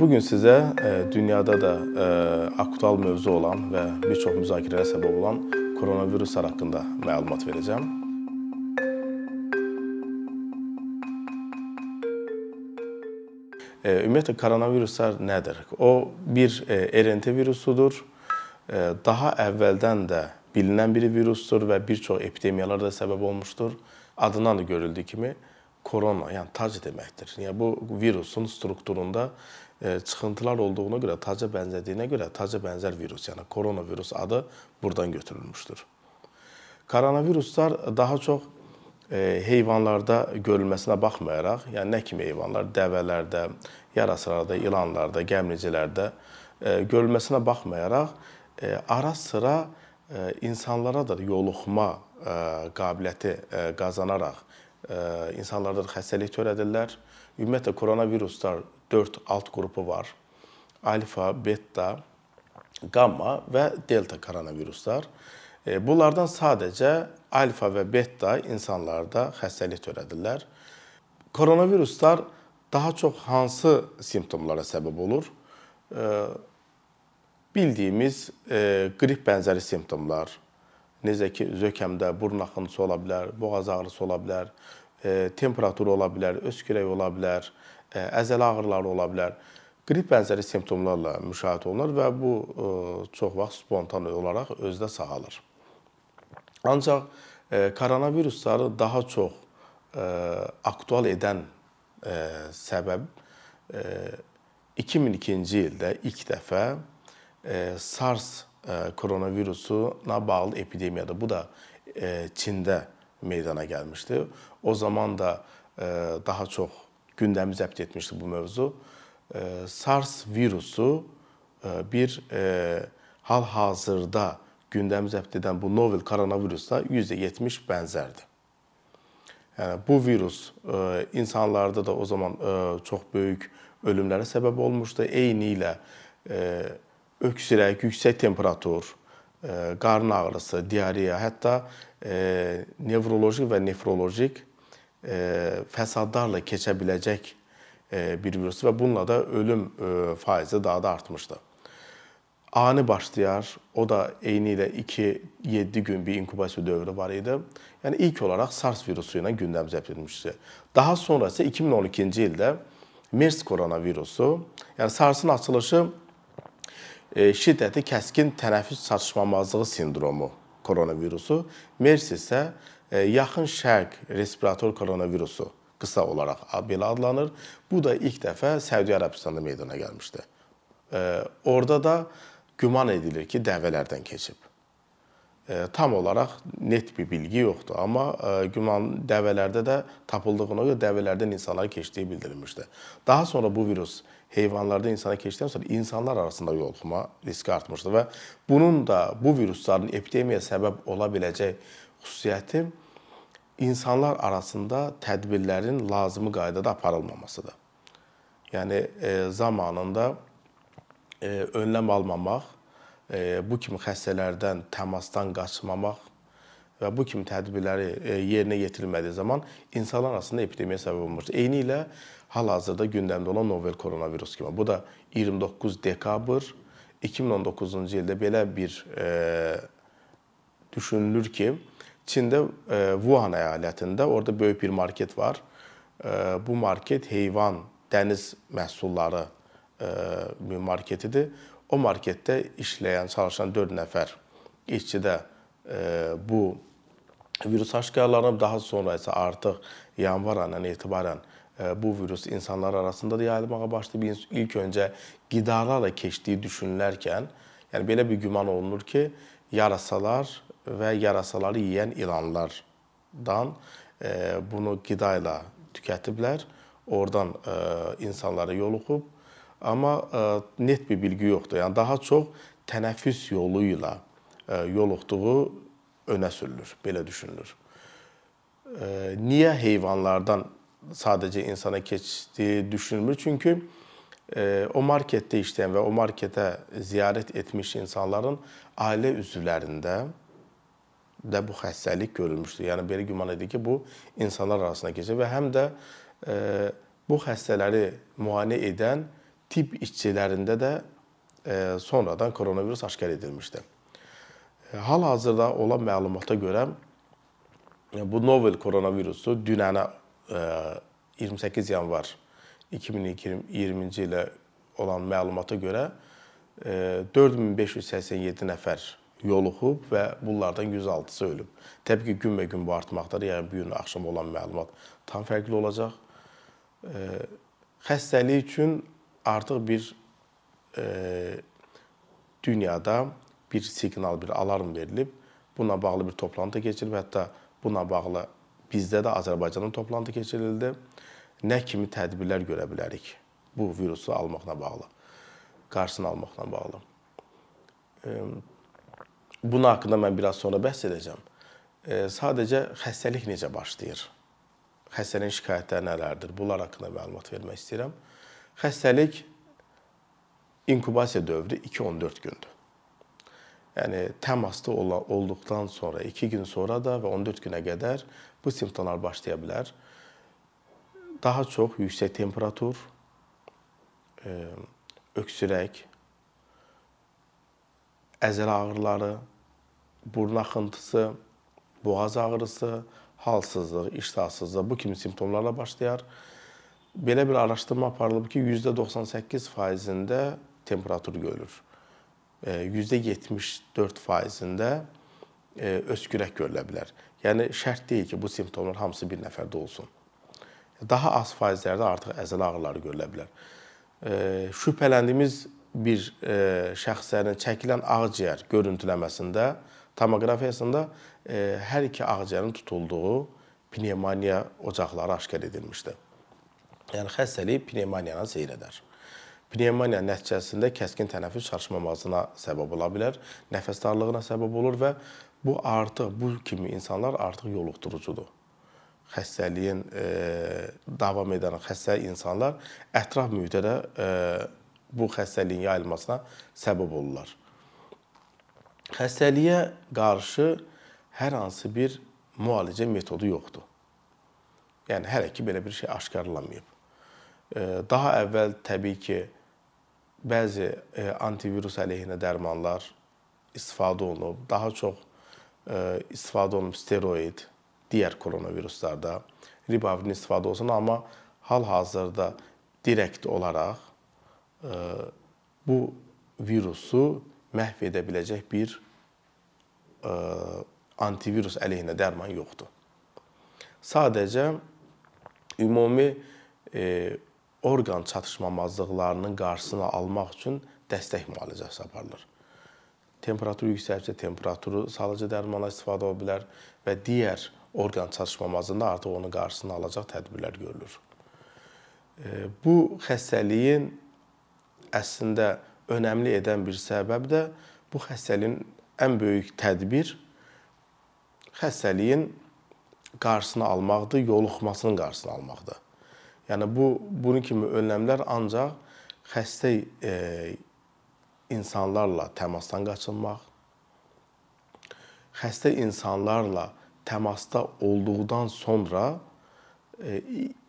Bu gün sizə e, dünyada da e, aktual mövzu olan və bir çox müzakirələrə səbəb olan koronaviruslar haqqında məlumat verəcəm. E, ümumiyyətlə koronaviruslar nədir? O bir RNT virusudur. Daha əvvəldən də bilinən bir virusdur və bir çox epidemiyalara da səbəb olmuşdur. Adından da görüldüyü kimi korona, yəni tac deməkdir. Yəni bu virusun strukturunda çıxıntılar olduğuna görə, taca bənzədiyinə görə taca bənzər virus, yəni koronavirus adı buradan götürülmüşdür. Koronaviruslar daha çox e, heyvanlarda görülməsinə baxmayaraq, yəni nə kimi heyvanlar, dəvələrdə, yarasılarda, ilanlarda, gəmicilərdə e, görülməsinə baxmayaraq ara sıra insanlara da yoluxma qabiliyyəti qazanaraq insanlarda da xəstəlik törədirlər. Ümumiyyətlə koronaviruslar 4 alt qrupu var. Alfa, beta, qamma və delta koronaviruslar. Bunlardan sadəcə alfa və beta insanlarda xəstəlik törədirlər. Koronaviruslar daha çox hansı simptomlara səbəb olur? Bildiyimiz qrip bənzəri simptomlar, necə ki, zökəmdə burun axıntısı ola bilər, boğaz ağrısı ola bilər, e, temperatur ola bilər, öskürək ola bilər, e, əzələ ağrıları ola bilər. Qrip bənzəri simptomlarla müşahidə olunur və bu çox vaxt spontan olaraq özdə sağalır. Ancaq koronavirusları daha çox aktual edən səbəb e, 2002-ci ildə ilk dəfə SARS koronavirusuna bağlı epidemiyadır. Bu da Çində meydana gəlmişdi. O zaman da daha çox gündəmi zəbt etmişdi bu mövzu. SARS virusu bir hal-hazırda gündəmi zəbt edən bu novel koronavirusla %70 bənzərdir. Yəni bu virus insanlarda da o zaman çox böyük ölümlərə səbəb olmuşdu. Eyni ilə öksürək, yüksək temperatur, e, qarın ağrısı, diareya, hətta e, nevroloji və nefrolojik e, fəsadlarla keçə biləcək bir virus və bununla da ölüm faizi daha da artmışdı. Ani başlayar, o da eyni ilə 2-7 gün bir inkubasiya dövrü var idi. Yəni ilk olaraq SARS virusu ilə gündəm zəbt edilmişdi. Daha sonra isə 2012-ci ildə MERS koronavirusu, yəni SARS-ın açılışı E, şiddətli kəskin tənəffüs çatışmamazlığı sindromu koronavirusu, MERS isə e, yaxın şərq respirator koronavirusu qısa olaraq belə adlanır. Bu da ilk dəfə Səudiyyə Ərəbistanında meydana gəlmişdi. E, orada da güman edilir ki, dəvələrdən keçib. Tam olaraq net bir bilgi yoxdur, amma güman dəvələrdə də tapıldığına görə dəvələrdən insanlara keçdiyi bildirilmişdi. Daha sonra bu virus heyvanlarda insana keçdikdən sonra insanlar arasında yoluxma riski artmışdı və bunun da bu virusların epidemiyaya səbəb ola biləcək xüsusiyyəti insanlar arasında tədbirlərin lazımi qaydada aparılmamasıdır. Yəni e, zamanında e, önləm almamaq, e, bu kimi xəstələrdən təmasdan qaçmamaq və bu kimi tədbirləri e, yerinə yetirilmədiyi zaman insanlar arasında epidemiya səbəb olmuşdur. Eyni ilə hal-hazırda gündəmdə olan novel koronavirus kimi. Bu da 29 dekabr 2019-cu ildə belə bir e, düşünülür ki, Çində e, Wuhan əyalətində orada böyük bir market var. E, bu market heyvan, dəniz məhsulları e, marketidir. O marketdə işləyən, çalışan 4 nəfər işçi də bu virus aşkarlanıb, daha sonra isə artıq yanvar ayından etibarən bu virus insanlar arasında da yayılmağa başlayıb. İlk öncə qidalarla keçdiyi düşünülərkən, yəni belə bir güman olunur ki, yarasalar və yarasaları yeyən ilanlardan e, bunu qida ilə tükətiblər. Oradan e, insanlara yoluxub. Amma net bir bilgi yoxdur. Yəni daha çox tənəffüs yolu ilə yoluxduğu önə sürülür, belə düşünülür. Niyə heyvanlardan sadəcə insana keçdiyi düşünülmür? Çünki o marketdə işləyən və o marketə ziyarət etmiş insanların ailə üzvlərində də bu xəstəlik görülmüşdür. Yəni belə güman edir ki, bu insanlar arasında keçir və həm də bu xəstələri müayinə edən tibb işçilərində də e, sonradan koronavirus aşkar edilmişdi. E, hal-hazırda olan məlumata görə bu novel koronavirusu dünənə 28 yanvar 2020-ci ilə olan məlumata görə 4587 nəfər yoluxub və bunlardan 106-sı ölüb. Təbii ki, günbəgün bu artmaqdadır. Yəni bu gün axşam olan məlumat tam fərqli olacaq. Xəstəlik üçün artıq bir dünyada bir siqnal, bir alarm verilib. Buna bağlı bir toplantı keçirilib. Hətta buna bağlı bizdə də Azərbaycanda toplantı keçirildi. Nə kimi tədbirlər görə bilərik bu virusu almaqla bağlı, qarşısını almaqla bağlı. Bunun haqqında mən biraz sonra bəhs edəcəm. Sadəcə xəstəlik necə başlayır? Xəstəliyin şikayətləri nələrdir? Bunlar haqqında məlumat vermək istəyirəm. Xəstəlik inkubasiya dövrü 2-14 gündür. Yəni təmasda olduqdan sonra 2 gün sonra da və 14 günə qədər bu simptomlar başlaya bilər. Daha çox yüksək temperatur, öksürək, əzələ ağrıları, burun axıntısı, boğaz ağrısı, halsızlıq, iştahsızlıq bu kimi simptomlarla başlayar. Belə bir araşdırma aparılıb ki, %98%-də temperatur görülür. %74%-də öskürək görülə bilər. Yəni şərt deyil ki, bu simptomlar hamısı bir nəfərdə olsun. Daha az faizlərdə artıq əzələ ağrıları görülə bilər. Şübhələndiyimiz bir e, şəxslərin çəkilən ağciyər görüntüləməsində, tomoqrafiyasında e, hər iki ağciyərin tutulduğu pnevmoniya ocaqları aşkar edilmişdi. Yəni xəstəlik pnevmoniyanı seyr edər. Pnevmoniya nəticəsində kəskin tənəffüs çatışmamazlığına səbəb ola bilər, nəfəs darlığına səbəb olur və bu artıq bu kimi insanlar artıq yoluxdurucudur. Xəstəliyin e, davam edən xəstə insanlar ətraf mühitə də e, bu xəstəliyin yayılmasına səbəb olurlar. Xəstəliyə qarşı hər hansı bir müalicə metodu yoxdur. Yəni hələ ki belə bir şey aşkarlanmayıb. Daha əvvəl təbii ki bəzi antivirus əleyhinə dərmanlar istifadə olunub, daha çox istifadə olunub steroid, digər koronaviruslarda ribavirin istifadə olsun, amma hal-hazırda direkt olaraq bu virusu məhv edə biləcək bir antivirus əleyhinə dərman yoxdur. Sadəcə ümumi orqan çatışmamazlıqlarının qarşısını almaq üçün dəstək müalicəsi aparılır. Temperatur yüksəksə temperaturu salıcı dərmanlar istifadə ola bilər və digər orqan çatışmamazlığında artıq onun qarşısını alacaq tədbirlər görülür. Bu xəstəliyin əslində önəmli edən bir səbəb də bu xəstəliyin ən böyük tədbir xəstəliyin qarşısını almaqdır, yoluxmasının qarşısını almaqdır. Yəni bu bunun kimi önləmlər ancaq xəstə e, insanlarla təmasdan qaçınmaq, xəstə insanlarla təmasda olduqdan sonra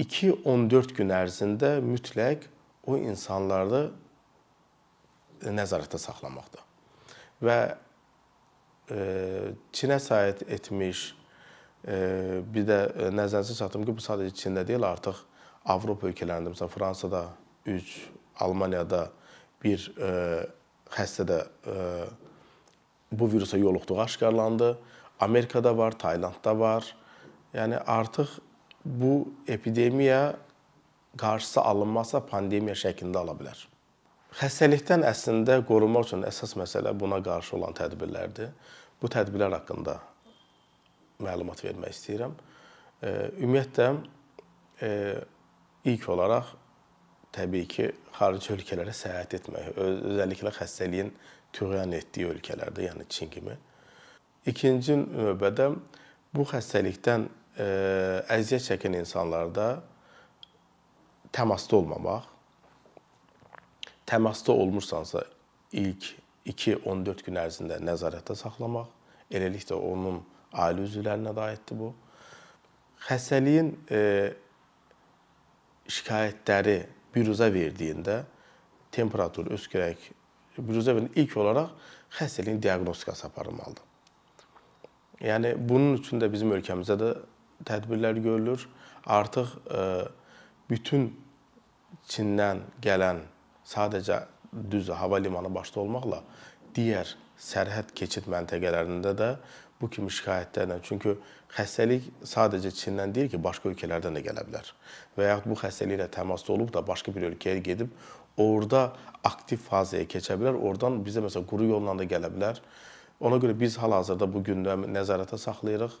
2-14 e, gün ərzində mütləq o insanları nəzarətdə saxlamaqdır. Və e, Çinə səyahət etmiş, e, bir də nəzərinizə çatdırım ki, bu sadəcə Çində deyil, artıq Avropa ölkələrində, məsələn Fransada 3, Almaniyada bir e, xəstədə bu virusa yoluxduğu aşkarlandı. Amerikada var, Taylandda var. Yəni artıq bu epidemiya qarşısı alınmazsa pandemiya şəklində ala bilər. Xəstəlikdən əslində qorunmaq üçün əsas məsələ buna qarşı olan tədbirlərdir. Bu tədbirlər haqqında məlumat vermək istəyirəm. Ümumiyyətlə ilk olaraq təbii ki, xarici ölkələrə səyahət etmək, özəlliklə xəstəliyin tüğyan etdiyi ölkələrdə, yəni Çin kimi. İkinci növbədə bu xəstəlikdən əziyyət çəkən insanlarda təmasda olmamaq, təmasda olmursansa ilk 2-14 gün ərzində nəzarətdə saxlamaq, eləliklə onun ailə üzvlərinə də aiddir bu. Xəstəliyin e, şikayətləri büruzə verdiyində temperatur, öskürək, büruzə və ilk olaraq xəstəliyin diaqnostikası aparılmalıdır. Yəni bunun üçün də bizim ölkəmizdə də tədbirlər görülür. Artıq e, bütün Çindən gələn sadəcə düz hava limanı başda olmaqla digər sərhəd keçid məntəqələrində də bu kimi şikayətlərlə, çünki xəstəlik sadəcə Çindən deyil ki, başqa ölkələrdən də gələ bilər. Və yaxud bu xəstəliklə təmasda olub da başqa bir ölkəyə gedib orada aktiv fazaya keçə bilər. Oradan bizə məsələn quru yolla da gələ bilər. Ona görə biz hal-hazırda bu gündəmi nəzarətə saxlayırıq.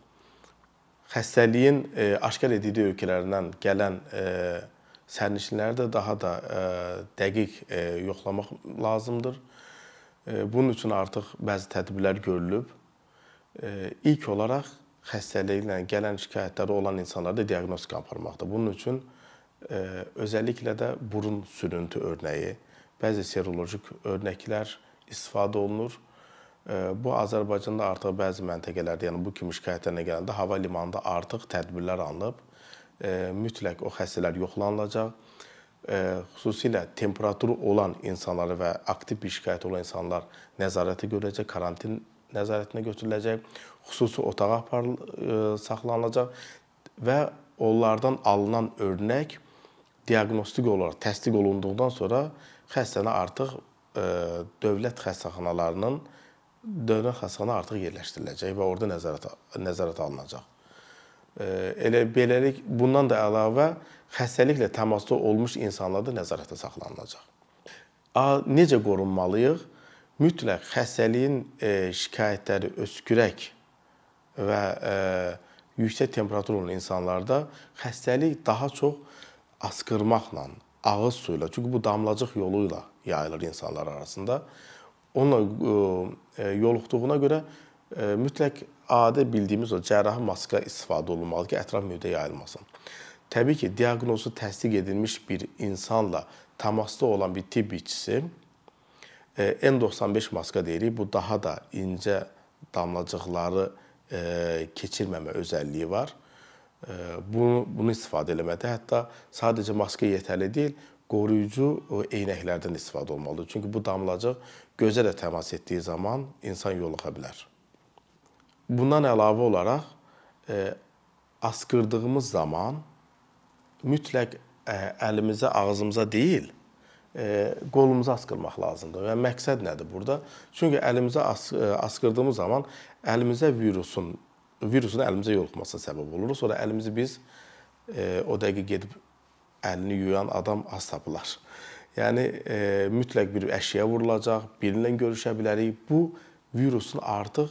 Xəstəliyin e, aşkar edildiyi ölkələrdən gələn e, sərnişinləri də daha da e, dəqiq yoxlamaq lazımdır. Bunun üçün artıq bəzi tədbirlər görülüb. İlk olaraq xəstəliklə gələn şikayətləri olan insanlarda diaqnostika aparmaqdır. Bunun üçün özəlliklə də burun sürüntü örnəyi, bəzi seroloji örnəklər istifadə olunur. Bu Azərbaycanda artıq bəzi məntəqələrdə, yəni bu kimi şikayətlərlə gələndə hava limanında artıq tədbirlər alınıb. Mütləq o xəstələr yoxlanılacaq. Xüsusilə temperaturu olan insanları və aktiv bir şikayət olan insanlar nəzarətə görüləcək, karantin nəzarətinə götürüləcək, xüsusi otağa aparılacaq, saxlanılacaq və onlardan alınan örnək diaqnostik olaraq təsdiq olunduqdan sonra xəstəni artıq dövlət xəstəxanalarının dövlət xəstəxana artıq yerləşdiriləcək və orada nəzarət nəzarət alınacaq. Elə beləlik bundan da əlavə xəstəliklə təmasda olmuş insanlar da nəzarətdə saxlanılacaq. Necə qorunmalıyıq? Mütləq xəstəliyin şikayətləri öskürək və yüksək temperatur olan insanlarda xəstəlik daha çox askırmaqla, ağız suyu ilə, çünki bu damlacıq yolu ilə yayılır insanlar arasında onunla yoluxduğuna görə e, mütləq adi bildiyimiz o cərrahi maska istifadə olunmalı ki, ətraf mühitə yayılmasın. Təbii ki, diaqnozu təsdiq edilmiş bir insanla təmasda olan bir tibb işçisi e, N95 maska deyirik. Bu daha da incə damlacıqları keçirməmə özəlliyi var. Bunu bunu istifadə eləmədə hətta sadəcə maska yetərli deyil, qoruyucu eynəklərdən istifadə olmalıdır. Çünki bu damlacıq gözə də təmas etdiyi zaman insan yoluxa bilər. Bundan əlavə olaraq e, askırdığımız zaman mütləq e, əlimizə, ağzımıza deyil, e, qolumuza askırmaq lazımdır. Və məqsəd nədir burada? Çünki əlimizə as e, askırdığımız zaman əlimizə virusun virusun əlimizə yoluxmasına səbəb olur. Sonra əlimizi biz e, o dəqiqə gedib əlini yuyan adam az tapılar. Yəni e, mütləq bir əşya vurulacaq, birinlə görüşə bilərik. Bu virusun artıq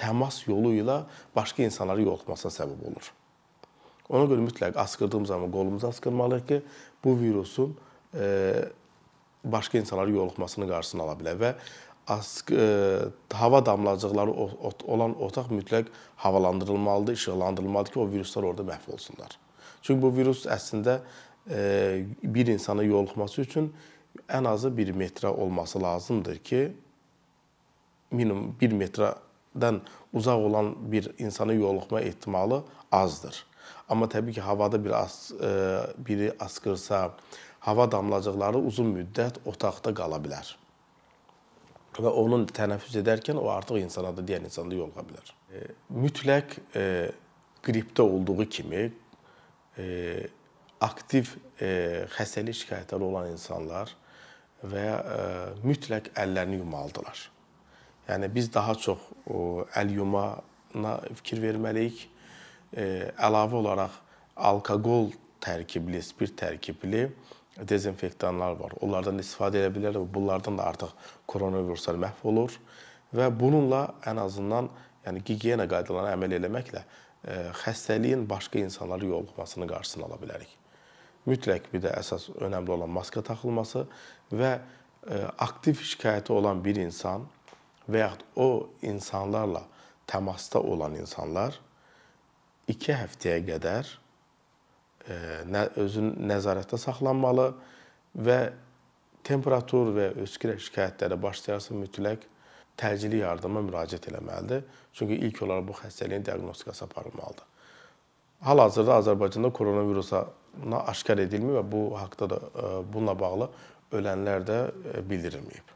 təmas yolu ilə başqa insanlara yoluxmasına səbəb olur. Ona görə mütləq askırdığımız zaman qolumuzu askırmalıyıq ki, bu virusun e, başqa insanlara yoluxmasının qarşısını ala bilər və ask e, hava damlacıqları olan otaq mütləq havalandırılmalıdır, işıqlandırılmalıdır ki, o viruslar orada məhv olsunlar. Çünki bu virus əslində bir insana yoluxması üçün ən azı 1 metrə olması lazımdır ki, minimum 1 metrdən uzaq olan bir insana yoluxma ehtimalı azdır. Amma təbii ki, havada bir as, biri askırsa, hava damlacıqları uzun müddət otaqda qala bilər. Və onun tənəffüs edərkən o artıq insana da, digər insana da yoluxa bilər. Mütləq qripdə olduğu kimi aktiv e, xəstəlik şikayətləri olan insanlar və ya e, mütləq əllərini yumalıdırlar. Yəni biz daha çox o, əl yumana fikir verməliyik. E, əlavə olaraq alkoqol tərkibli, spirt tərkibli dezinfektanlar var. Onlardan istifadə edə bilərlər. Bunlardan da artıq koronaviruslar məhv olur və bununla ən azından yəni gigiyena qaydalarına əməl etməklə xəstəliyin başqa insanlara yoluxmasının qarşısını ala bilərik mütləq bir də əsas önəmli olan maska taxılması və e, aktiv şikayəti olan bir insan və yaxud o insanlarla təmasda olan insanlar 2 həftəyə qədər e, özün nəzarətdə saxlanmalı və temperatur və öskürək şikayətləri başlayarsa mütləq təcili yardıma müraciət etməlidir. Çünki ilk olaraq bu xəstəliyin diaqnostikası aparılmalıdır. Hal-hazırda Azərbaycanda koronavirusa aşkar edilmir və bu haqda da e, bununla bağlı ölənlər də e, bildirilməyib.